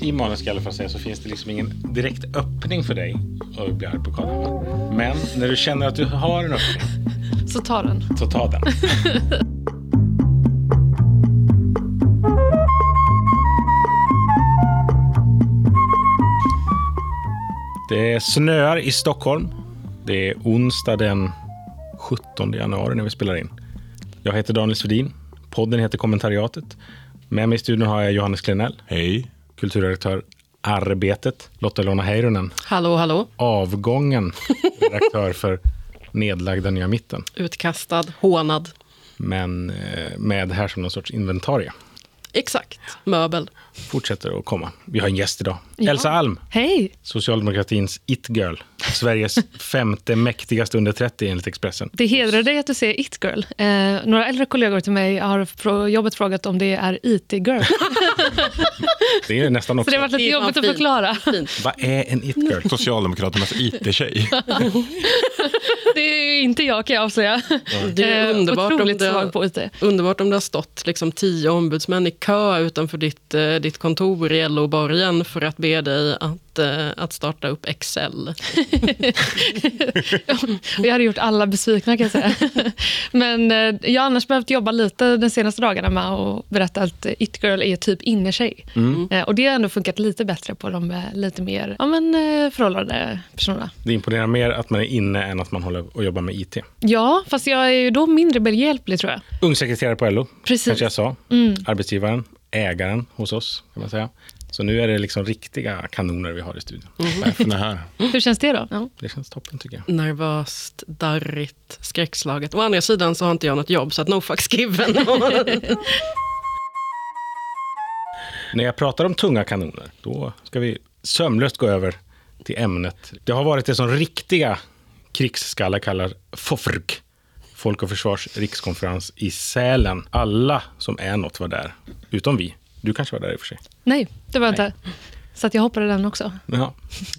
I manus ska jag i alla fall säga så finns det liksom ingen direkt öppning för dig att bli arg på Karl Hammar. Men när du känner att du har en öppning, Så ta den. så ta den. Det snöar i Stockholm. Det är onsdag den 17 januari när vi spelar in. Jag heter Daniel Svedin. Podden heter Kommentariatet. Med mig i studion har jag Johannes Klenell, Hej. Kulturredaktör Arbetet, Lotta Ilona Heirunen, Hallå, hallå. avgången redaktör för nedlagda Nya Mitten, Utkastad, hånad. men eh, med här som någon sorts inventarie. Exakt. Möbel. Fortsätter att komma. Vi har en gäst idag. Ja. Elsa Alm, Hej! socialdemokratins it-girl. Sveriges femte mäktigaste under 30 enligt Expressen. Det hedrar dig att du säger it-girl. Eh, några äldre kollegor till mig har på jobbet frågat om det är it-girl. Det är nästan Så också. det har varit lite Det är fan jobbigt att förklara. Fint. Vad är en it-girl? Socialdemokraternas IT-tjej. Det är inte jag kan jag avslöja. Det är Eh, underbart om Otroligt det, it. underbart om det har stått liksom tio ombudsmän i kö utanför ditt, eh, ditt kontor i LO-borgen för att be dig att, eh, att starta upp Excel. Jag hade gjort alla besvikna kan jag säga. Men eh, jag har annars behövt jobba lite de senaste dagarna med att berätta att eh, it-girl är typ innertjej. Eh, Och det har ändå funkat lite bättre på de lite mer ja, men, förhållade personerna. Det imponerar mer att man är inne än att man håller och jobbar med IT. Ja, fast jag är ju då mindre behjälplig tror jag. Ungsekreterare på LO, Precis. kanske jag sa. Arbetsgivaren, ägaren hos oss, kan man säga. Så nu är det liksom riktiga kanoner vi har i studion. Är här. Hur känns det då? Ja. Det känns toppen tycker jag. Nervöst, darrigt, skräckslaget. Å andra sidan så har inte jag något jobb, så att no fucks given. När jag pratar om tunga kanoner, då ska vi sömlöst gå över till ämnet. Det har varit det som riktiga krigsskallar kallar FOFRG, Folk och Försvars rikskonferens i Sälen. Alla som är något var där, utom vi. Du kanske var där i och för sig. Nej, det var jag inte. Så att jag hoppade den också. Ja,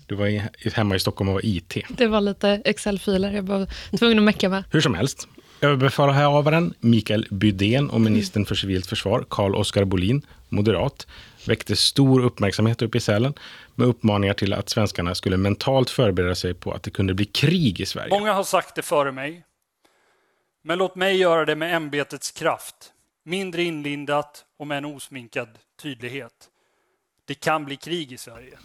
du var i, hemma i Stockholm och var IT. Det var lite Excel-filer jag var tvungen att mecka med. Hur som helst. Överbefälhavaren Mikael Bydén och ministern för civilt försvar Carl Oskar Bolin, moderat, väckte stor uppmärksamhet uppe i Sälen med uppmaningar till att svenskarna skulle mentalt förbereda sig på att det kunde bli krig i Sverige. Många har sagt det före mig. Men låt mig göra det med ämbetets kraft. Mindre inlindat och med en osminkad tydlighet. Det kan bli krig i Sverige.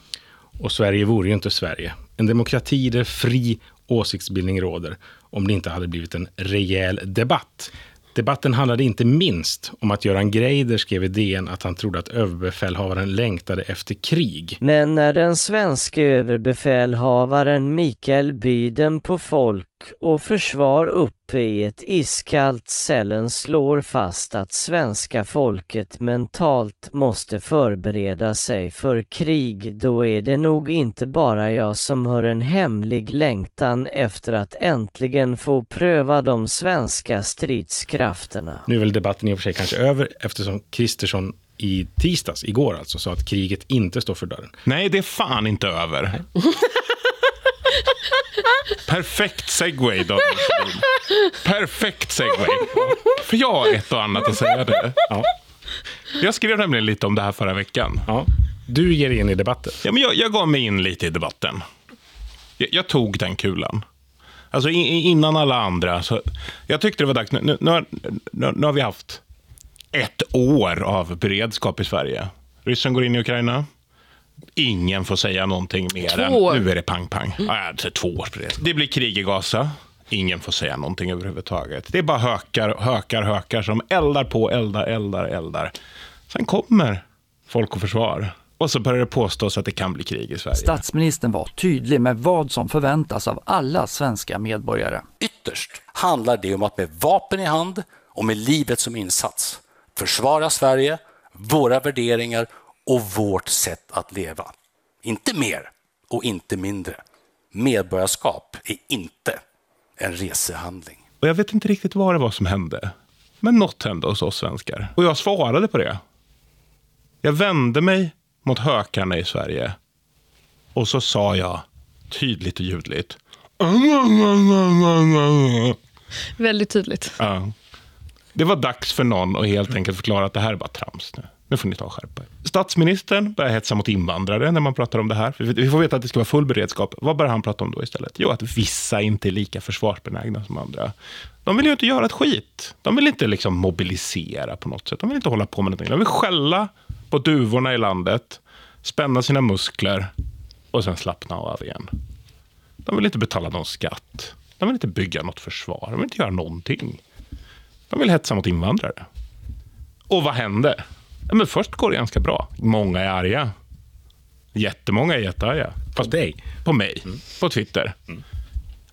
Och Sverige vore ju inte Sverige. En demokrati där fri åsiktsbildning råder om det inte hade blivit en rejäl debatt. Debatten handlade inte minst om att Göran Greider skrev i DN att han trodde att överbefälhavaren längtade efter krig. Men när den svenska överbefälhavaren Mikael Byden på Folk och Försvar uppe i ett iskallt Sälen slår fast att svenska folket mentalt måste förbereda sig för krig, då är det nog inte bara jag som har en hemlig längtan efter att äntligen få pröva de svenska stridskrafterna. Nu är väl debatten i och för sig kanske över eftersom Kristersson i tisdags, igår alltså, sa att kriget inte står för dörren. Nej, det är fan inte över. Perfekt segway, Sjödin. Perfekt segway. För jag har ett och annat att säga det. Ja. Jag skrev nämligen lite om det här förra veckan. Ja. Du ger dig in i debatten. Ja, men jag, jag gav mig in lite i debatten. Jag, jag tog den kulan. Alltså i, i- innan alla andra. Så jag tyckte det var dags. Nu, nu, nu, har, nu har vi haft ett år av beredskap i Sverige. Ryssen går in i Ukraina. Ingen får säga någonting mer Två än år. nu är det pang-pang. Ja, alltså, två års beredskap. Det blir krig i Gaza. Ingen får säga någonting överhuvudtaget. Det är bara hökar, hökar, hökar som eldar på, eldar, eldar, eldar. Sen kommer Folk och Försvar. Och så börjar det påstås att det kan bli krig i Sverige. Statsministern var tydlig med vad som förväntas av alla svenska medborgare. Ytterst handlar det om att med vapen i hand och med livet som insats försvara Sverige, våra värderingar och vårt sätt att leva. Inte mer och inte mindre. Medborgarskap är inte en resehandling. Och jag vet inte riktigt vad det var som hände. Men något hände hos oss svenskar. Och jag svarade på det. Jag vände mig mot hökarna i Sverige. Och så sa jag tydligt och ljudligt. Väldigt tydligt. Ja. Det var dags för någon att helt enkelt förklara att det här är bara trams nu. Nu får ni ta och skärpa er. Statsministern börjar hetsa mot invandrare när man pratar om det här. Vi får veta att det ska vara full beredskap. Vad börjar han prata om då istället? Jo, att vissa inte är lika försvarsbenägna som andra. De vill ju inte göra ett skit. De vill inte liksom mobilisera på något sätt. De vill inte hålla på med någonting. De vill skälla på duvorna i landet, spänna sina muskler och sen slappna av igen. De vill inte betala någon skatt. De vill inte bygga något försvar. De vill inte göra någonting. De vill hetsa mot invandrare. Och vad händer? Ja, men först går det ganska bra. Många är arga. Jättemånga är jättearga. Fast dig? På mig. Mm. På Twitter. Mm.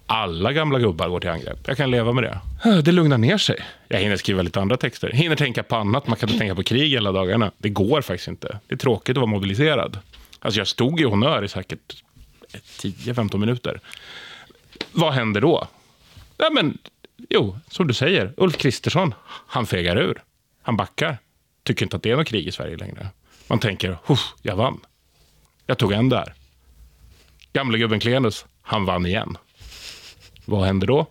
Alla gamla gubbar går till angrepp. Jag kan leva med det. Det lugnar ner sig. Jag hinner skriva lite andra texter. Jag hinner tänka på annat. Man kan inte tänka på krig hela dagarna. Det går faktiskt inte. Det är tråkigt att vara mobiliserad. Alltså jag stod i honör i säkert 10-15 minuter. Vad händer då? Ja, men, jo, som du säger, Ulf Kristersson, han fegar ur. Han backar. Tycker inte att det är något krig i Sverige längre. Man tänker, jag vann. Jag tog en där. Gamle gubben Klenus, han vann igen. Vad händer då?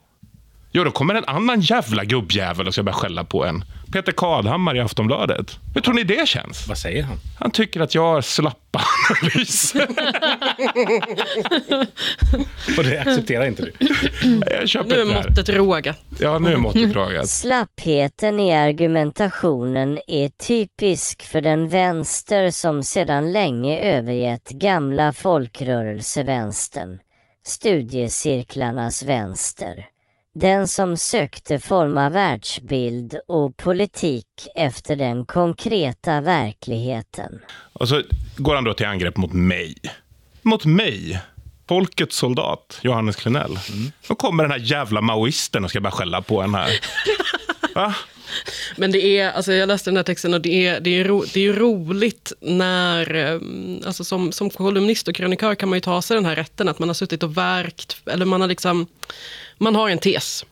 Jo, då kommer en annan jävla gubbjävel och ska börja skälla på en. Peter Kadhammar i Aftonbladet. Hur tror ni det känns? Vad säger han? Han tycker att jag har slappa analyser. och det accepterar inte du? Jag köper nu är måttet rågat. Ja, nu är måttet rågat. Slappheten i argumentationen är typisk för den vänster som sedan länge övergett gamla folkrörelsevänstern, studiecirklarnas vänster. Den som sökte forma världsbild och politik efter den konkreta verkligheten. Och så går han då till angrepp mot mig. Mot mig. Folkets soldat, Johannes Klenell. Mm. Då kommer den här jävla maoisten och ska börja skälla på en här. Va? Men det är, alltså jag läste den här texten och det är, det är, ro, det är roligt när, ehm, alltså som, som kolumnist och krönikör kan man ju ta sig den här rätten att man har suttit och verkt, eller man har liksom, man har en tes.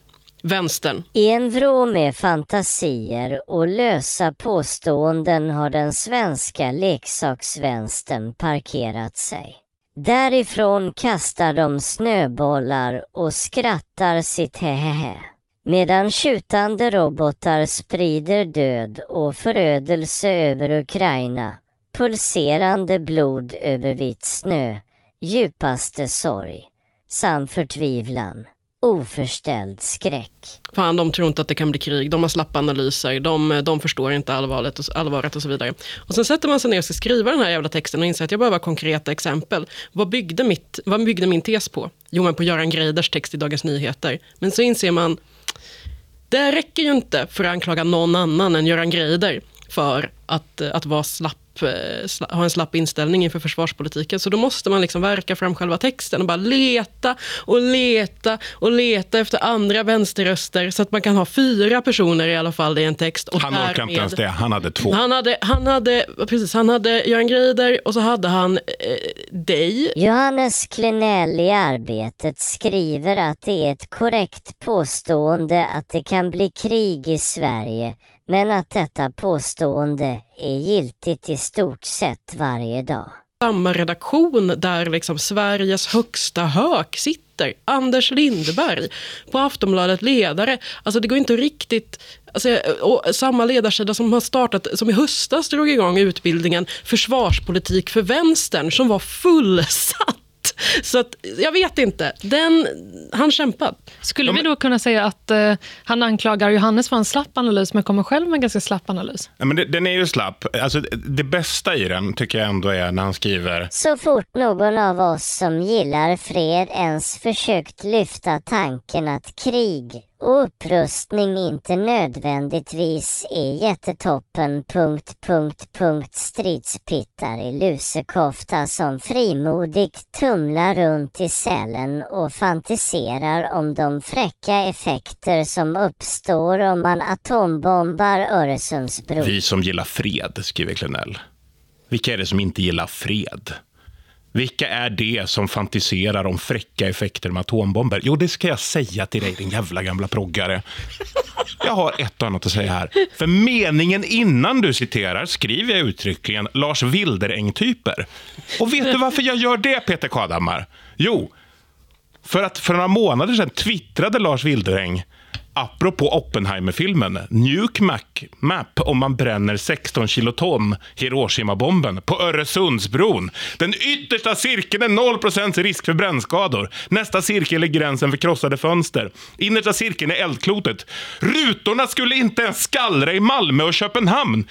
Vänstern. I en vrå med fantasier och lösa påståenden har den svenska leksaksvänstern parkerat sig. Därifrån kastar de snöbollar och skrattar sitt hehehe. Medan tjutande robotar sprider död och förödelse över Ukraina, pulserande blod över vit snö, djupaste sorg, sann förtvivlan, oförställd skräck. Fan, de tror inte att det kan bli krig, de har slappa analyser, de, de förstår inte allvaret och, allvaret och så vidare. Och sen sätter man sig ner och ska skriva den här jävla texten och inser att jag behöver konkreta exempel. Vad byggde, mitt, vad byggde min tes på? Jo, men på Göran Greiders text i Dagens Nyheter. Men så inser man, det räcker ju inte för att anklaga någon annan än Göran Greider för att, eh, att vara slapp. Eh, ha en slapp inställning inför försvarspolitiken. Så då måste man liksom verka fram själva texten och bara leta och leta och leta efter andra vänsterröster så att man kan ha fyra personer i alla fall i en text. Och han orkar inte ens det, han hade två. Han hade, han hade, precis, han hade Göran Greider och så hade han eh, dig. Johannes Klenell i Arbetet skriver att det är ett korrekt påstående att det kan bli krig i Sverige men att detta påstående är giltigt i stort sett varje dag. Samma redaktion där liksom Sveriges högsta hök sitter, Anders Lindberg, på Aftonbladet Ledare. Alltså det går inte riktigt... Alltså, samma ledarsida som har startat, som i höstas drog igång utbildningen Försvarspolitik för vänstern, som var fullsatt så att, jag vet inte. Den, han kämpar. Skulle vi då kunna säga att uh, han anklagar Johannes för en slapp analys, men kommer själv med en ganska slapp analys? Ja, men det, den är ju slapp. Alltså, det bästa i den tycker jag ändå är när han skriver... Så fort någon av oss som gillar fred ens försökt lyfta tanken att krig upprustning inte nödvändigtvis är jättetoppen... Punkt, punkt, punkt, stridspittar i lusekofta som frimodigt tumlar runt i cellen och fantiserar om de fräcka effekter som uppstår om man atombombar Öresundsbron. Vi som gillar fred, skriver Klenell. Vilka är det som inte gillar fred? Vilka är det som fantiserar om fräcka effekter med atombomber? Jo, det ska jag säga till dig, din jävla gamla proggare. Jag har ett och annat att säga här. För meningen innan du citerar skriver jag uttryckligen Lars Wildereng-typer. Och vet du varför jag gör det, Peter Kadhammar? Jo, för att för några månader sedan twittrade Lars Wildereng Apropå Oppenheimer-filmen, Nuke Mac Map om man bränner 16 kiloton Hiroshima-bomben på Öresundsbron. Den yttersta cirkeln är 0% risk för brännskador. Nästa cirkel är gränsen för krossade fönster. Innersta cirkeln är eldklotet. Rutorna skulle inte ens skallra i Malmö och Köpenhamn.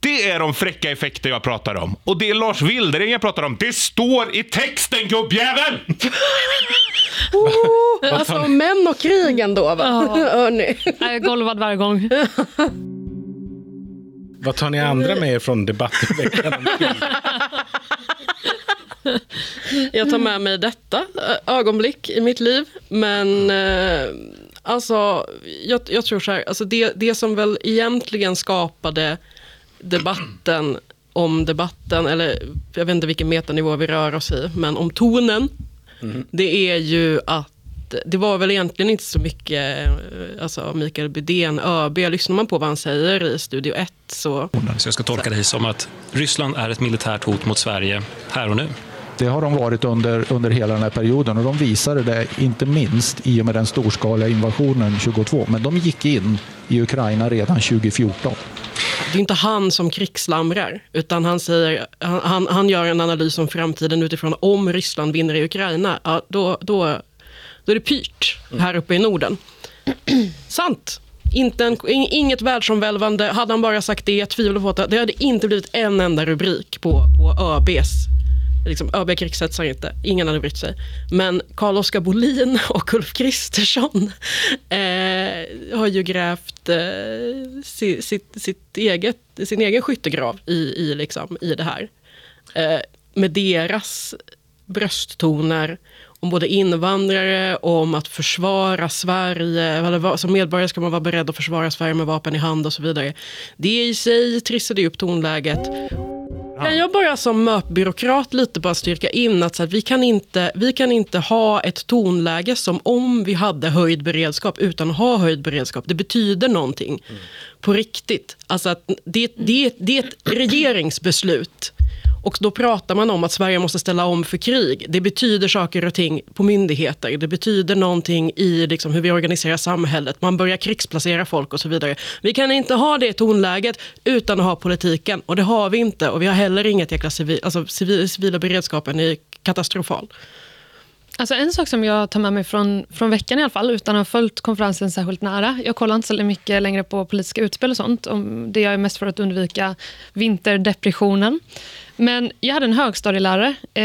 Det är de fräcka effekter jag pratar om. Och det är Lars Wildereng jag pratar om. Det står i texten, gubbjävel! Oh, alltså män och krig ändå, va? Ja. Jag är golvad varje gång. Vad tar ni andra med er från debatten i veckan? om krig? Jag tar med mig detta eh, ögonblick i mitt liv. Men eh, alltså, jag, jag tror så här, alltså det, det som väl egentligen skapade debatten om debatten, eller jag vet inte vilken metanivå vi rör oss i, men om tonen, det är ju att det var väl egentligen inte så mycket eh, alltså Mikael Bydén, ÖB, lyssnar man på vad han säger i Studio 1 så... Så jag ska tolka dig som att Ryssland är ett militärt hot mot Sverige här och nu. Det har de varit under, under hela den här perioden och de visade det inte minst i och med den storskaliga invasionen 22. Men de gick in i Ukraina redan 2014. Det är inte han som krigslamrar, utan han, säger, han, han, gör en analys om framtiden utifrån om Ryssland vinner i Ukraina, ja, då, då, då är det pyrt här uppe i Norden. Sant. Inte en, inget världsomvälvande. Hade han bara sagt det, jag tvivlar på det. det hade inte blivit en enda rubrik på, på ÖBs Liksom, ÖB krigshetsar inte, ingen hade brytt sig. Men Carl-Oskar Bolin och Ulf Kristersson eh, har ju grävt eh, si, sitt, sitt eget, sin egen skyttegrav i, i, liksom, i det här. Eh, med deras brösttoner om både invandrare, om att försvara Sverige. Eller som medborgare ska man vara beredd att försvara Sverige med vapen i hand och så vidare. Det i sig trissade ju upp tonläget. Kan jag bara som MÖP-byråkrat lite bara styrka in att så att vi, kan inte, vi kan inte ha ett tonläge som om vi hade höjd beredskap utan att ha höjd beredskap. Det betyder någonting på riktigt. Alltså att det, det, det är ett regeringsbeslut. Och då pratar man om att Sverige måste ställa om för krig. Det betyder saker och ting på myndigheter. Det betyder någonting i liksom hur vi organiserar samhället. Man börjar krigsplacera folk och så vidare. Vi kan inte ha det tonläget utan att ha politiken. Och det har vi inte. Och vi har heller inget jäkla civil, alltså civil, civila beredskapen är katastrofal. Alltså en sak som jag tar med mig från, från veckan i alla fall, utan att ha följt konferensen särskilt nära. Jag kollar inte så mycket längre på politiska utspel och sånt. Om, det gör jag mest för att undvika vinterdepressionen. Men jag hade en högstadielärare eh,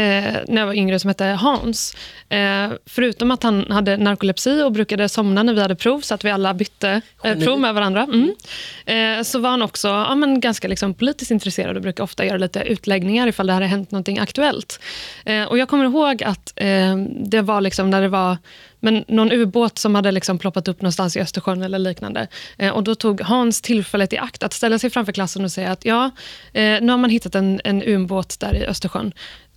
när jag var yngre som hette Hans. Eh, förutom att han hade narkolepsi och brukade somna när vi hade prov, så att vi alla bytte eh, prov med varandra. Mm. Eh, så var han också ja, men ganska liksom, politiskt intresserad och brukade ofta göra lite utläggningar ifall det hade hänt något aktuellt. Eh, och jag kommer ihåg att eh, det var liksom när det var men någon ubåt som hade liksom ploppat upp någonstans i Östersjön eller liknande. Eh, och Då tog Hans tillfället i akt att ställa sig framför klassen och säga att ja, eh, nu har man hittat en, en ubåt där i Östersjön.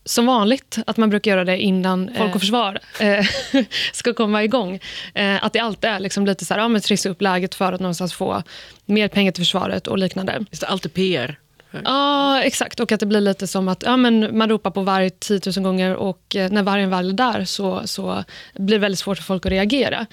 Som vanligt, att man brukar göra det innan Folk och Försvar eh, ska komma igång. Eh, att det alltid är liksom lite så här, ja, men trissa upp läget för att någonstans få mer pengar till försvaret och liknande. Visst, allt är PR. Mm. Ja, exakt. Och att det blir lite som att ja, men man ropar på varg 10 000 gånger och eh, när vargen väl är där så, så blir det väldigt svårt för folk att reagera.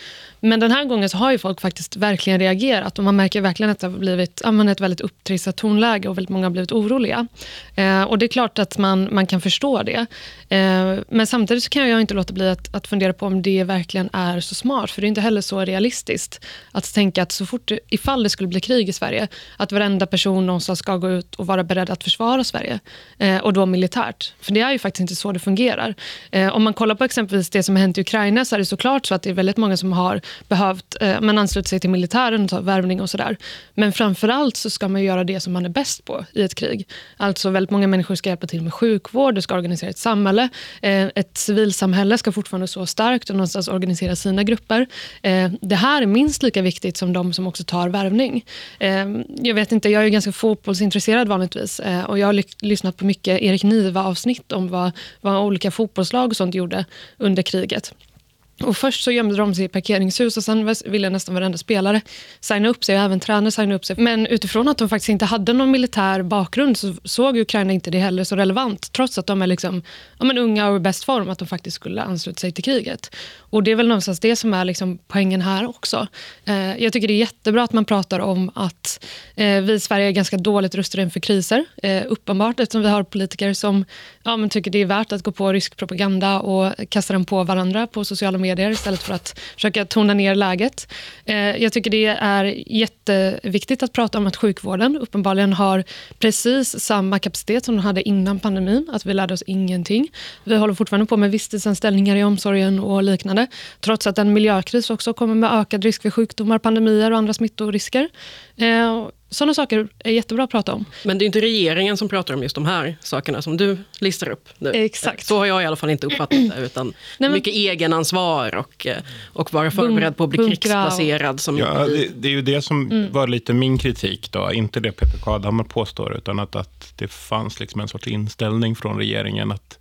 Men den här gången så har ju folk faktiskt verkligen reagerat och man märker verkligen att det har blivit ja, men ett väldigt upptrissat tonläge och väldigt många har blivit oroliga. Eh, och det är klart att man, man kan förstå det. Eh, men samtidigt så kan jag inte låta bli att, att fundera på om det verkligen är så smart. För det är inte heller så realistiskt att tänka att så fort, ifall det skulle bli krig i Sverige, att varenda person någonstans ska gå ut och vara beredd att försvara Sverige. Eh, och då militärt. För det är ju faktiskt inte så det fungerar. Eh, om man kollar på exempelvis det som har hänt i Ukraina så är det såklart så att det är väldigt många som har behövt eh, man ansluta sig till militären och ta värvning och sådär. Men framför allt så ska man göra det som man är bäst på i ett krig. Alltså väldigt många människor ska hjälpa till med sjukvård, du ska organisera ett samhälle. Eh, ett civilsamhälle ska fortfarande stå starkt och någonstans organisera sina grupper. Eh, det här är minst lika viktigt som de som också tar värvning. Eh, jag vet inte, jag är ju ganska fotbollsintresserad vanligtvis eh, och jag har ly- lyssnat på mycket Erik Niva-avsnitt om vad, vad olika fotbollslag och sånt gjorde under kriget. Och först så gömde de sig i parkeringshus och sen ville nästan varenda spelare signa upp sig och även tränare signa upp sig. Men utifrån att de faktiskt inte hade någon militär bakgrund så såg Ukraina inte det heller så relevant. Trots att de är liksom, ja, men unga och i bäst form, att de faktiskt skulle ansluta sig till kriget. Och det är väl någonstans det som är liksom poängen här också. Eh, jag tycker det är jättebra att man pratar om att eh, vi i Sverige är ganska dåligt rustade inför kriser. Eh, uppenbart eftersom vi har politiker som ja, men tycker det är värt att gå på rysk propaganda och kasta den på varandra på sociala medier istället för att försöka tona ner läget. Eh, jag tycker det är jätteviktigt att prata om att sjukvården uppenbarligen har precis samma kapacitet som de hade innan pandemin, att vi lärde oss ingenting. Vi håller fortfarande på med visstidsanställningar i omsorgen och liknande, trots att en miljökris också kommer med ökad risk för sjukdomar, pandemier och andra smittorisker. Eh, sådana saker är jättebra att prata om. Men det är inte regeringen som pratar om just de här sakerna som du listar upp nu. Exakt. Så har jag i alla fall inte uppfattat det, utan Nej, men... mycket egenansvar och, eh, och vara förberedd på att bli Bunkra. krigsplacerad. Som ja, det, det, är ju det som mm. var lite min kritik då, inte det Peter Kadhammar påstår, utan att, att det fanns liksom en sorts inställning från regeringen att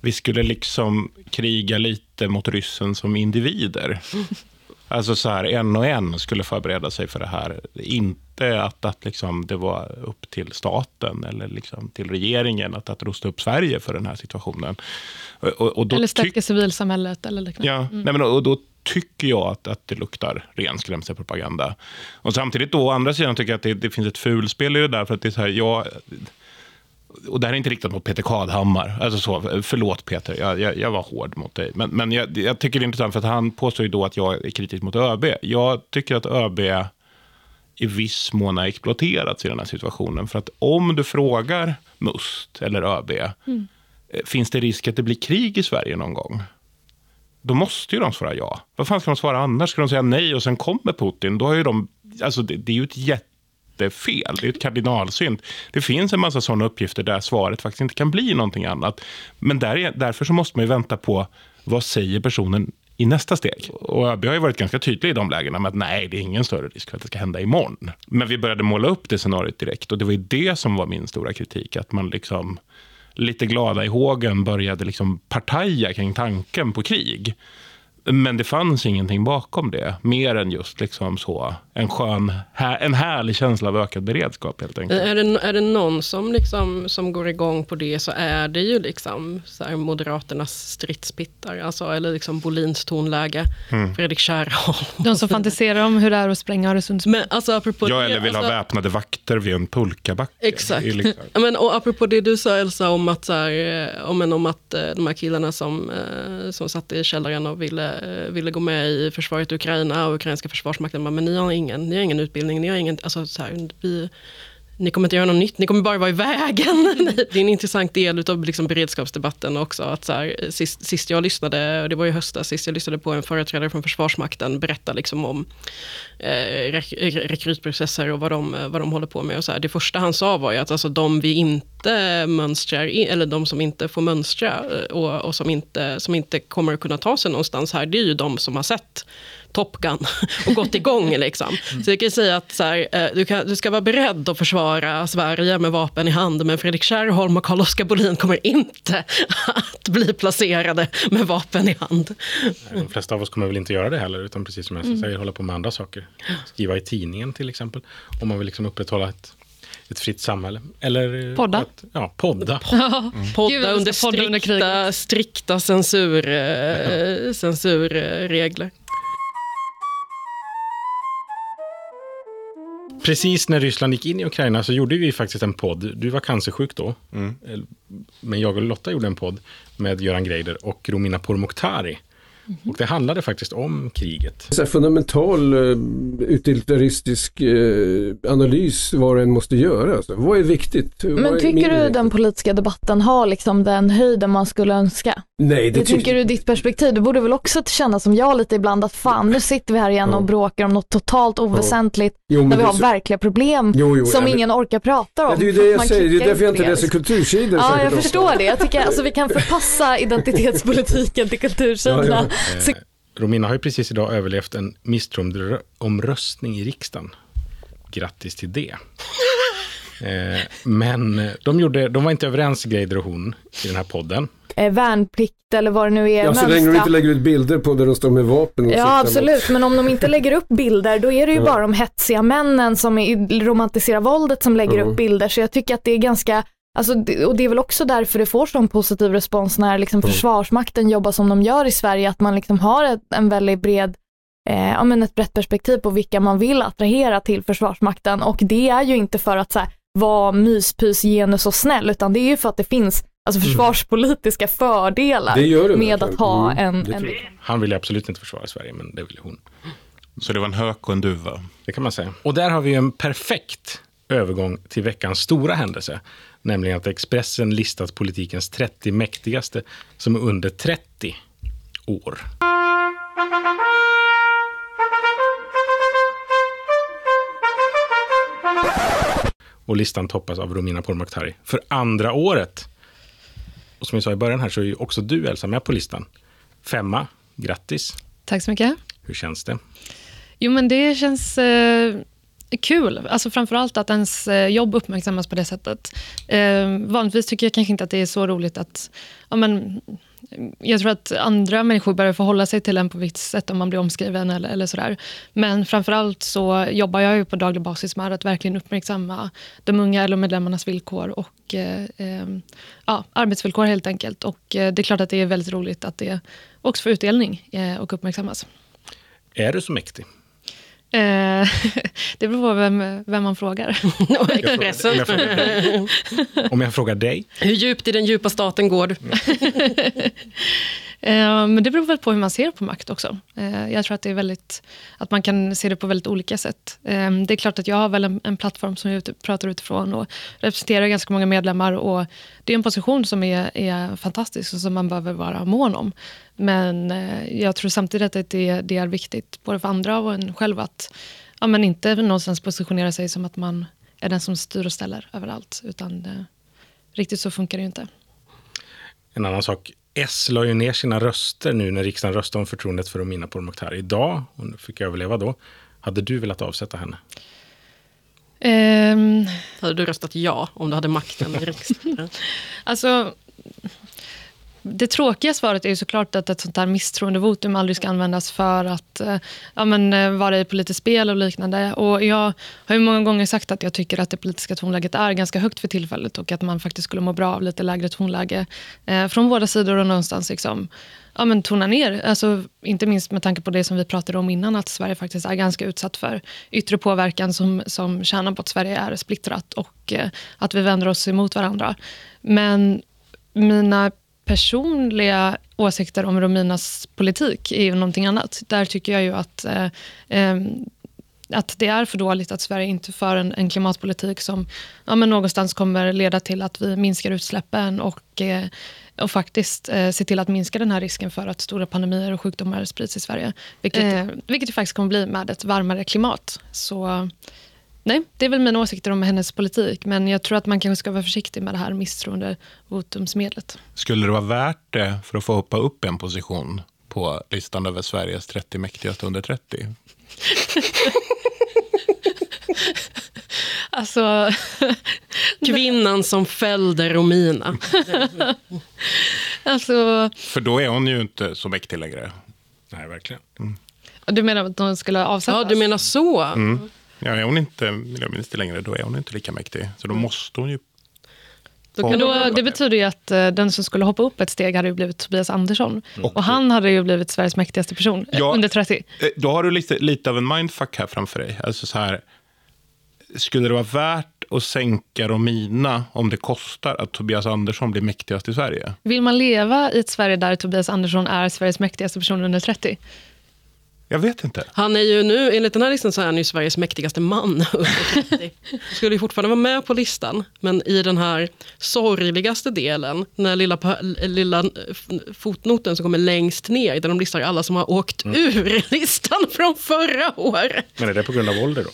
vi skulle liksom kriga lite mot ryssen som individer. Alltså så här, en och en skulle förbereda sig för det här. Inte att, att liksom det var upp till staten eller liksom till regeringen att, att rusta upp Sverige för den här situationen. Och, och eller stärka civilsamhället eller liknande. Ja, mm. nej men, och då tycker jag att, att det luktar ren skrämselpropaganda. Och samtidigt då, å andra sidan tycker jag att det, det finns ett fulspel i det där. För att det är så här, jag, och det här är inte riktat mot Peter Kadhammar. Alltså så, förlåt Peter, jag, jag, jag var hård mot dig. Men, men jag, jag, tycker det är intressant för att han påstår ju då att jag är kritisk mot ÖB. Jag tycker att ÖB i viss mån har exploaterats i den här situationen. För att om du frågar MUST eller ÖB, mm. Eh, finns det risk att det blir krig i Sverige någon gång? Då måste ju de svara ja. Vad fan ska de svara annars? Ska de säga nej och sen kommer Putin? Då har ju de, alltså det, det är ju ett jätte jättefel. Det är ett kardinalsynd. Det finns en massa sådana uppgifter där svaret faktiskt inte kan bli någonting annat. Men där, därför så måste man ju vänta på vad säger personen i nästa steg. Och ÖB har ju varit ganska tydlig i de lägena med att nej, det är ingen större risk för att det ska hända imorgon. Men vi började måla upp det scenariot direkt och det var ju det som var min stora kritik. Att man liksom lite glada i hågen började liksom partaja kring tanken på krig. Men det fanns ingenting bakom det, mer än just liksom så, en skön, en härlig känsla av ökad beredskap helt enkelt. Är det, är det någon som, liksom, som går igång på det så är det ju liksom så här Moderaternas stridspittar, alltså, eller liksom Bolins tonläge, mm. Fredrik Kärrholm. De som fantiserar om hur det är att spränga Öresundsbron. alltså, apropå ja, eller vill alltså, ha väpnade vakter vid en pulkabacke. Exakt. Liksom. Men, och apropå det du sa Elsa, om att, så här, om, om att eh, de här killarna som, eh, som satt i källaren och ville Eh, Eh, ville gå med i försvaret i Ukraina och ukrainska försvarsmakten. Men ni har ingen, ni har ingen utbildning, ni har ingen, alltså så här, vi, ni kommer inte göra något nytt, ni kommer bara vara i vägen. det är en intressant del av liksom beredskapsdebatten också. Att så här, sist, sist jag lyssnade, det var i höstas, sist jag lyssnade på en företrädare från Försvarsmakten berätta liksom om eh, rek rekrytprocesser och vad de, vad de håller på med. Och så här, det första han sa var ju att alltså, de vi inte mönstrar, eller de som inte får mönstra eh, och, och som, inte, som inte kommer att kunna ta sig någonstans här, det är ju de som har sett Top Gun och gått igång. Liksom. Så jag kan säga att så här, eh, du, kan, du, ska vara beredd att försvara Sverige med vapen i hand, men Fredrik Kärrholm och Carl-Oskar Bolin kommer inte att bli placerade med vapen i hand. De flesta av oss kommer väl inte göra det heller, utan precis som jag mm. säger, hålla på med andra saker. Skriva i tidningen till exempel, om man vill liksom upprätthålla ett ett fritt samhälle. Eller podda. Att, ja, podda. Mm. Podda Gud, under strikta, under strikta censur, eh, censurregler. Precis när Ryssland gick in i Ukraina så gjorde vi faktiskt en podd. Du var cancersjuk då. Mm. Men jag och Lotta gjorde en podd med Göran Greider och Romina Pourmokhtari Mm. Och det handlade faktiskt om kriget. Så fundamental uh, utilitaristisk uh, analys vad en måste göra. Alltså. Vad är viktigt? Men är tycker du den politiska debatten har liksom den höjden man skulle önska? Nej, det Hur tänker du ditt perspektiv? Du borde väl också känna som jag lite ibland att fan nu sitter vi här igen ja. och bråkar om något totalt oväsentligt ja. jo, när vi har så... verkliga problem jo, jo, som ja, ingen orkar prata om. Ja, det är ju det jag säger, det är därför jag inte läser kultursidor. Ja, jag förstår det. Jag tycker alltså vi kan förpassa identitetspolitiken till kultursidorna. Eh, Romina har ju precis idag överlevt en misstroendeomröstning i riksdagen. Grattis till det. Eh, men de, gjorde, de var inte överens, Greider och hon, i den här podden. eh, värnplikt eller vad det nu är. Ja, så länge de inte lägger ut bilder på där de står med vapen. Och ja, absolut, men om de inte lägger upp bilder då är det ju ja. bara de hetsiga männen som romantiserar våldet som lägger mm. upp bilder. Så jag tycker att det är ganska Alltså, och det är väl också därför det får sån positiv respons när liksom mm. Försvarsmakten jobbar som de gör i Sverige, att man liksom har ett, en väldigt bred eh, ja, men ett brett perspektiv på vilka man vill attrahera till Försvarsmakten och det är ju inte för att så här, vara myspys, genus och snäll utan det är ju för att det finns alltså, mm. försvarspolitiska mm. fördelar det det med att ha mm, en, en... Han vill absolut inte försvara Sverige men det vill hon. Så det var en hök och en duva? Det kan man säga. Och där har vi en perfekt övergång till veckans stora händelse. Nämligen att Expressen listat politikens 30 mäktigaste som är under 30 år. Och listan toppas av Romina Pourmokhtari för andra året. Och som jag sa i början här så är ju också du Elsa med på listan. Femma, grattis. Tack så mycket. Hur känns det? Jo men det känns eh, kul. Alltså framförallt att ens eh, jobb uppmärksammas på det sättet. Eh, vanligtvis tycker jag kanske inte att det är så roligt att ja, men, jag tror att andra människor börjar förhålla sig till en på visst sätt om man blir omskriven eller, eller sådär. Men framförallt så jobbar jag ju på daglig basis med att verkligen uppmärksamma de unga LO-medlemmarnas villkor och eh, eh, ja, arbetsvillkor helt enkelt. Och eh, det är klart att det är väldigt roligt att det också får utdelning eh, och uppmärksammas. Är du så mäktig? Eh, det beror på vem, vem man frågar. Expressen. Om, om, jag frågar dig? Hur djupt i den djupa staten går du? Eh, men det beror väl på hur man ser på makt också. Eh, jag tror att det är väldigt, att man kan se det på väldigt olika sätt. Eh, det är klart att jag har väl en, en plattform som jag pratar utifrån och representerar ganska många medlemmar. Och det är en position som är, är fantastisk och som man behöver vara mån om. Men jag tror samtidigt att det, det är viktigt, både för andra och en själv, att ja, men inte någonstans positionera sig som att man är den som styr och ställer överallt. Utan det, riktigt så funkar det ju inte. En annan sak. S la ju ner sina röster nu när riksdagen röstade om förtroendet för Romina Pourmokhtari. Idag, hon fick överleva då, hade du velat avsätta henne? Um, hade du röstat ja om du hade makten i riksdagen? alltså, det tråkiga svaret är ju såklart att ett sånt här misstroendevotum aldrig ska användas för att eh, ja, men, eh, vara i politiskt spel och liknande. Och jag har ju många gånger sagt att jag tycker att det politiska tonläget är ganska högt för tillfället och att man faktiskt skulle må bra av lite lägre tonläge eh, från båda sidor och någonstans liksom, ja, men tona ner. Alltså, inte minst med tanke på det som vi pratade om innan, att Sverige faktiskt är ganska utsatt för yttre påverkan som, som tjänar på att Sverige är splittrat och eh, att vi vänder oss emot varandra. Men mina personliga åsikter om Rominas politik är ju någonting annat. Där tycker jag ju att, eh, eh, att det är för dåligt att Sverige inte för en, en klimatpolitik som ja, men någonstans kommer leda till att vi minskar utsläppen och, eh, och faktiskt eh, se till att minska den här risken för att stora pandemier och sjukdomar sprids i Sverige. Vilket, eh, vilket det faktiskt kommer bli med ett varmare klimat. Så Nej, det är väl mina åsikter om hennes politik. Men jag tror att man kanske ska vara försiktig med det här misstroendevotumsmedlet. Skulle det vara värt det för att få hoppa upp en position på listan över Sveriges 30 mäktigaste under 30? alltså... Kvinnan som fällde Romina. alltså... För då är hon ju inte så mäktig längre. Nej, verkligen. Mm. Du menar att hon skulle avsättas? Ja, du menar så. Mm. Ja, är hon inte miljöminister längre, då är hon inte lika mäktig. Så då mm. måste hon ju... Men då, det betyder ju att uh, den som skulle hoppa upp ett steg hade ju blivit Tobias Andersson. Mm. Och han hade ju blivit Sveriges mäktigaste person ja, under 30. Eh, då har du lite, lite av en mindfuck här framför dig. Alltså så här, skulle det vara värt att sänka Romina om det kostar att Tobias Andersson blir mäktigast i Sverige? Vill man leva i ett Sverige där Tobias Andersson är Sveriges mäktigaste person under 30? Jag vet inte. Han är ju nu, enligt den här listan så är han ju Sveriges mäktigaste man. Skulle ju fortfarande vara med på listan. Men i den här sorgligaste delen, den lilla, lilla fotnoten som kommer längst ner, där de listar alla som har åkt mm. ur listan från förra året. Men är det på grund av ålder då?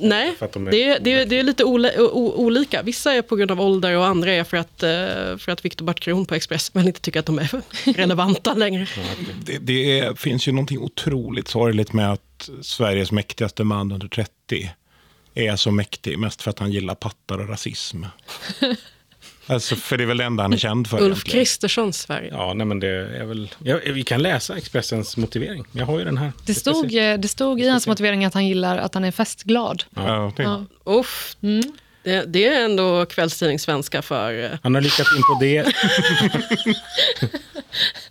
Nej, de är... det, det, det är lite olika. Vissa är på grund av ålder och andra är för att, eh, för att Viktor Bartkron på Expressen inte tycker att de är relevanta längre. Det, det är, finns ju någonting otroligt sorgligt med att Sveriges mäktigaste man under 30 är så mäktig, mest för att han gillar pattar och rasism. Alltså, för det är väl det enda han är känd för. Ulf. Kristerssons Sverige. Ja, nej, men det är väl... Ja, vi kan läsa Expressens motivering. Jag har ju den här. Det stod, eh, det stod i hans motivering att han gillar att han är festglad. Ja, det- Ja. Uff. Det, det är ändå kvällstidningssvenska för... eh, Han har lyckats imponera...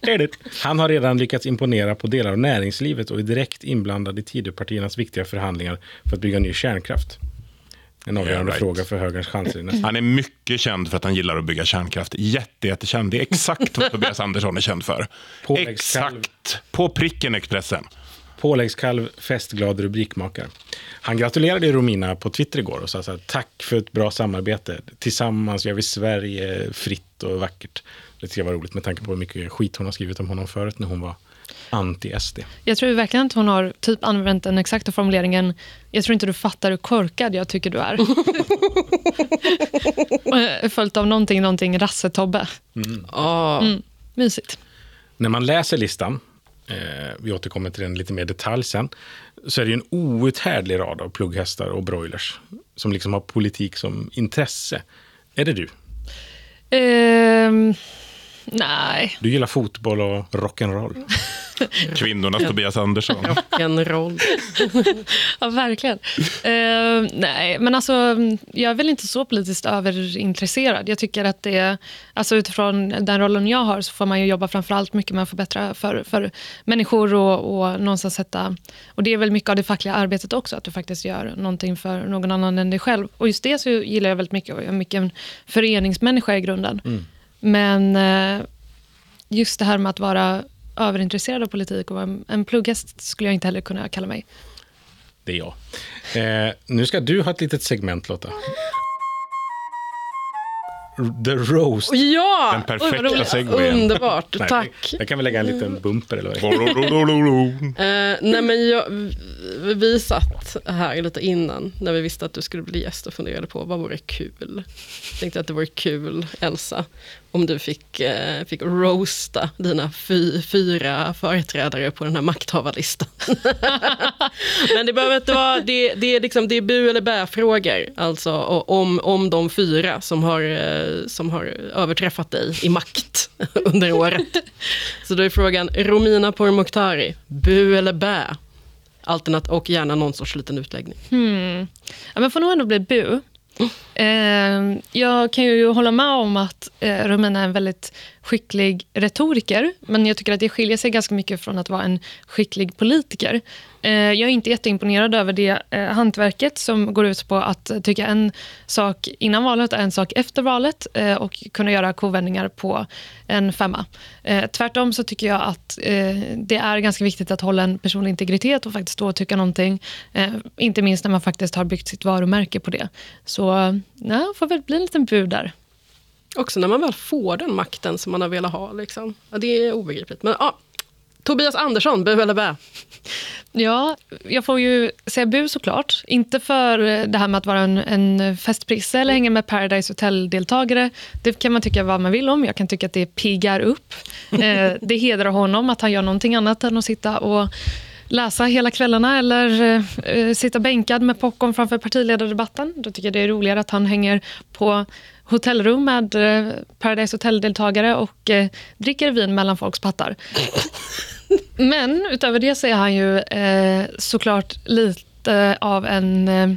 det är det. Han har redan lyckats imponera på delar av näringslivet och är direkt inblandad i Tidöpartiernas viktiga förhandlingar för att bygga ny kärnkraft. En avgörande Yeah, right. fråga för högerns chanser. Han är mycket känd för att han gillar att bygga kärnkraft. Jätte, jättekänd. Det är exakt vad Tobias Andersson är känd för. Exakt. På pricken Expressen. Påläggskalv, festglad rubrikmakare. Han gratulerade Romina på Twitter igår och sa så här, tack för ett bra samarbete. Tillsammans gör vi Sverige fritt och vackert. Det tycker jag var roligt med tanke på hur mycket skit hon har skrivit om honom förut när hon var anti-SD. Jag tror verkligen att hon har typ använt den exakta formuleringen jag tror inte du fattar hur korkad jag tycker du är. Eh, Följt av någonting, någonting rassetobbe. ah. Mm, mysigt. När man läser listan, eh, vi återkommer till den lite mer detalj sen, så är det ju en outhärdlig rad av plugghästar och broilers som liksom har politik som intresse. Är det du? Ehm, nej. Du gillar fotboll och rock'n'roll. Kvinnornas Tobias Andersson. Rock'n'roll. Ja, verkligen. Ehm, nej, men alltså, jag är väl inte så politiskt överintresserad. Jag tycker att det är, alltså utifrån den rollen jag har så får man ju jobba framför allt mycket med att förbättra för, för människor och, och någonstans sätta... Och det är väl mycket av det fackliga arbetet också, att du faktiskt gör någonting för någon annan än dig själv. Och just det så gillar jag väldigt mycket. och Jag är mycket en föreningsmänniska i grunden. Men eh, just det här med att vara överintresserad av politik och vara en, plugghäst skulle jag inte heller kunna kalla mig. Det är jag. Eh, nu ska du ha ett litet segment, Lotta. The Roast. Ja! Den perfekta segwayen. Underbart, Nej, tack. Jag kan väl lägga en liten bumper eller vad det. Eh, nej men jag, vi- vi satt här lite innan när vi visste att du skulle bli gäst och funderade på vad vore kul. Tänkte att det vore kul, Elsa, om du fick, eh, fick roasta dina fy, fyra företrädare på den här makthavarlistan. men det behöver inte vara, det, det, är liksom, det är bu eller bä-frågor, alltså om, om de fyra som har, eh, som har överträffat dig i makt under året. Så då är frågan, Romina Pourmokhtari, bu eller bä? Alternat och gärna någon sorts liten utläggning. Hmm. Ja, men får nog ändå bli bu. Eh, jag kan ju hålla med om att eh, Romina är en väldigt skicklig retoriker, men jag tycker att det skiljer sig ganska mycket från att vara en skicklig politiker. Eh, jag är inte jätteimponerad över det eh, hantverket som går ut på att tycka en sak innan valet och en sak efter valet eh, och kunna göra kovändningar på en femma. Eh, tvärtom så tycker jag att eh, det är ganska viktigt att hålla en personlig integritet och faktiskt stå och tycka någonting. Eh, inte minst när man faktiskt har byggt sitt varumärke på det. Så ja, får väl bli en liten bud där. Också när man väl får den makten som man har velat ha. Liksom. Ja, det är obegripligt. Men ja, Tobias Andersson, bu eller bä? Ja, jag får ju säga bu såklart. Inte för det här med att vara en, en festprisse eller hänga med Paradise Hotel-deltagare. Det kan man tycka vad man vill om. Jag kan tycka att det piggar upp. Eh, det hedrar honom att han gör någonting annat än att sitta och läsa hela kvällarna eller eh, sitta bänkad med popcorn framför partiledardebatten. Då tycker jag det är roligare att han hänger på hotellrum med eh, Paradise Hotel-deltagare och eh, dricker vin mellan folks pattar. Men utöver det så är han ju eh, såklart lite av en, eh,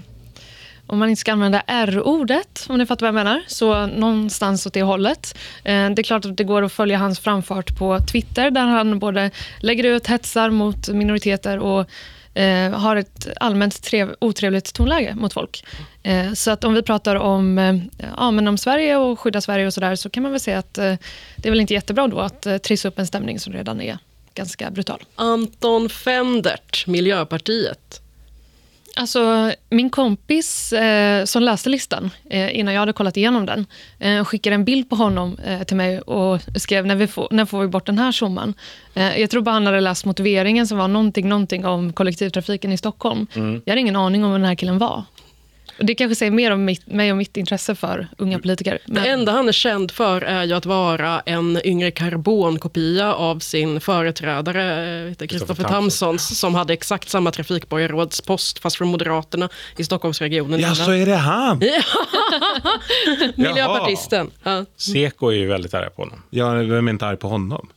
om man inte ska använda R-ordet, om ni fattar vad jag menar, så någonstans åt det hållet. Eh, det är klart att det går att följa hans framfart på Twitter, där han både lägger ut hetsar mot minoriteter och eh, har ett allmänt trev, otrevligt tonläge mot folk. Eh, så att om vi pratar om, eh, ja, men om Sverige och skydda Sverige och sådär, så kan man väl säga att eh, det är väl inte jättebra då att eh, trissa upp en stämning som redan är ganska brutal. Anton Fendert, Miljöpartiet. Alltså, min kompis eh, som läste listan eh, innan jag hade kollat igenom den eh, skickade en bild på honom eh, till mig och skrev när, vi får, när får vi bort den här summan. Eh, jag tror bara han hade läst motiveringen som var någonting, någonting om kollektivtrafiken i Stockholm. Mm. Jag hade ingen aning om vem den här killen var. Det kanske säger mer om mitt, mig och mitt intresse för unga politiker. Det enda han är känd för är ju att vara en yngre karbonkopia av sin företrädare Kristoffer Tamsons som hade exakt samma trafikborgarrådspost fast från Moderaterna i Stockholmsregionen. Ja, så är det han? Miljöpartisten. Ja. Seko är ju väldigt arg på honom. Ja, vem är inte arg på honom?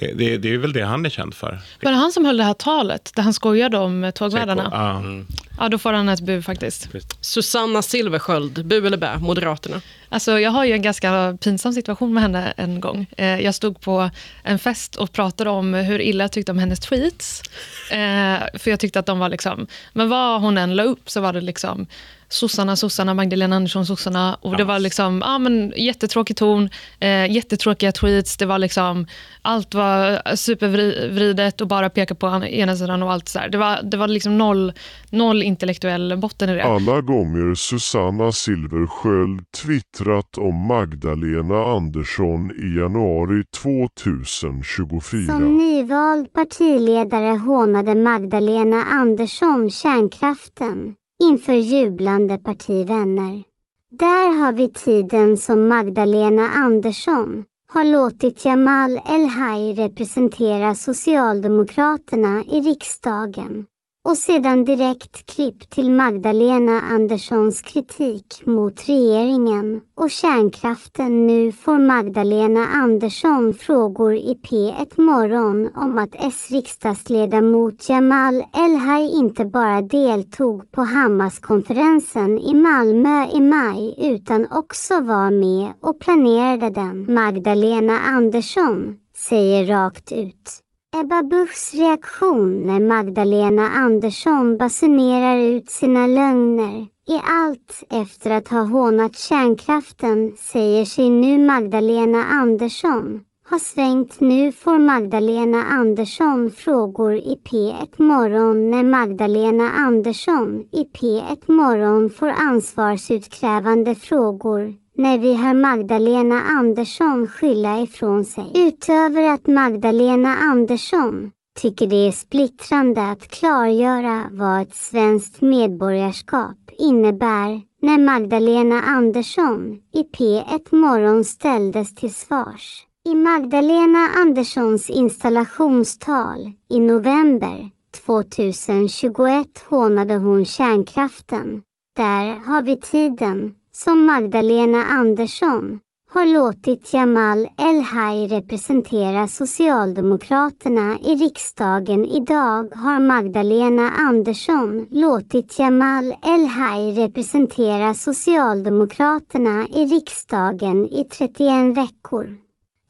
Det, det, det är väl det han är känd för. Var det han som höll det här talet där han skojade om tågvärdarna? Ja. Mm. Ja, då får han ett bu faktiskt. Susanna Silversköld, bu eller bä, Moderaterna. Alltså, jag har ju en ganska pinsam situation med henne en gång. Eh, jag stod på en fest och pratade om hur illa jag tyckte om hennes tweets. Eh, för jag tyckte att de var liksom, men vad hon än la upp så var det liksom sossarna, sossarna, Magdalena Andersson, sossarna. Och det var liksom, ja men jättetråkig ton, eh, jättetråkiga tweets. Det var liksom, allt var supervridet och bara peka på ena sidan och allt så. Det var, det var liksom noll, noll intellektuell botten i det. Alla gånger Susanna Silversköld twittrat om Magdalena Andersson i januari 2024. Som nyvald partiledare hånade Magdalena Andersson kärnkraften inför jublande partivänner. Där har vi tiden som Magdalena Andersson har låtit Jamal El-Haj representera Socialdemokraterna i riksdagen och sedan direkt klipp till Magdalena Anderssons kritik mot regeringen och kärnkraften. Nu får Magdalena Andersson frågor i P1 Morgon om att S-riksdagsledamot Jamal El-Haj inte bara deltog på Hammarskonferensen i Malmö i maj utan också var med och planerade den. Magdalena Andersson säger rakt ut Ebba Buschs reaktion när Magdalena Andersson basunerar ut sina lögner är allt efter att ha hånat kärnkraften säger sig nu Magdalena Andersson har svängt. Nu får Magdalena Andersson frågor i P1 Morgon när Magdalena Andersson i P1 Morgon får ansvarsutkrävande frågor när vi hör Magdalena Andersson skylla ifrån sig. Utöver att Magdalena Andersson tycker det är splittrande att klargöra vad ett svenskt medborgarskap innebär när Magdalena Andersson i P1 Morgon ställdes till svars. I Magdalena Anderssons installationstal i november 2021 hånade hon kärnkraften. Där har vi tiden som Magdalena Andersson har låtit Jamal El-Haj representera Socialdemokraterna i riksdagen. Idag har Magdalena Andersson låtit Jamal El-Haj representera Socialdemokraterna i riksdagen i 31 veckor.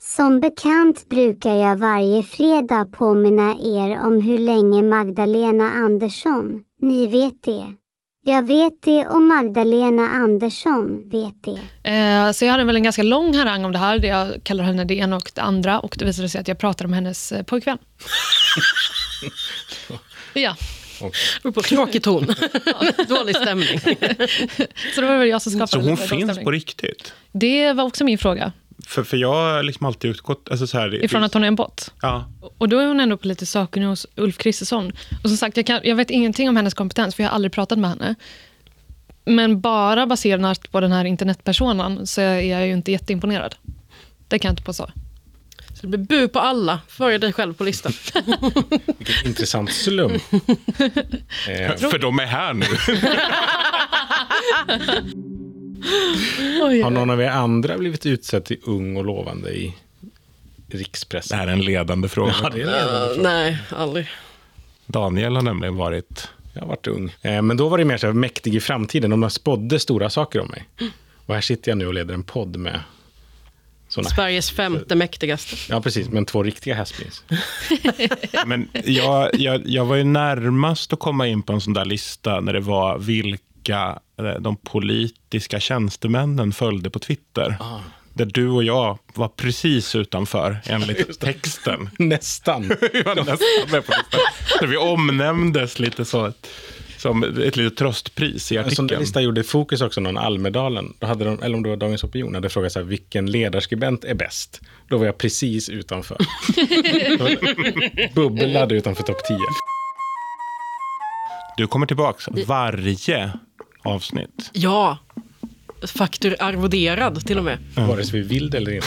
Som bekant brukar jag varje fredag påminna er om hur länge Magdalena Andersson, ni vet det, jag vet det och Magdalena Andersson vet det. Eh, så jag hade väl en ganska lång harang om det här, där jag kallar henne det ena och det andra och det visade sig att jag pratade om hennes eh, pojkvän. ja. Och på tråkig ton. Dålig stämning. så det var väl jag som skapade Så hon finns stämning. på riktigt? Det var också min fråga. För, för jag har liksom alltid utgått... Alltså så här, Ifrån att hon är en bot. Ja. Och då är hon ändå politiskt sakkunnig hos Ulf Kristersson. Och som sagt, jag, kan, jag vet ingenting om hennes kompetens, för jag har aldrig pratat med henne. Men bara baserat på den här internetpersonen så är jag ju inte jätteimponerad. Det kan jag inte påstå. Så det blir bu på alla, före dig själv på listan. Vilken intressant slump. Eh, För de är här nu. Har någon av er andra blivit utsedd till ung och lovande i rikspressen? Det här är en ledande fråga. Ja, det är en ledande Uh, fråga. nej, aldrig. Daniel har nämligen varit... Jag har varit ung. Eh, Men då var det mer så här mäktig i framtiden. De spådde stora saker om mig. Och här sitter jag nu och leder en podd med såna Sveriges femte mäktigaste. Ja, precis. Men två riktiga hästbins. Men jag, jag, jag var ju närmast att komma in på en sån där lista när det var vilka eh, de politiska tjänstemännen följde på Twitter. Där du och jag var precis utanför, enligt texten. Nästan. vi var nästan med på listan. Där vi omnämndes lite så, som ett litet tröstpris i artikeln. lista gjorde Fokus också, någon Almedalen. Då hade de, eller om det var Dagens Opinion, hade frågat så här, vilken ledarskribent är bäst? Då var jag precis utanför. Bubblade utanför topp 10. Du kommer tillbaka varje avsnitt. Ja. Faktur arvoderad till och med. Vare sig vi vill det eller inte.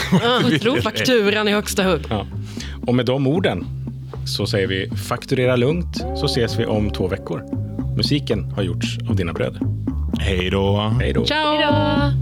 Ja, fakturan i högsta hugg. Ja. Och med de orden så säger vi fakturera lugnt så ses vi om två veckor. Musiken har gjorts av dina bröder. Hej då. Hej då. Ciao!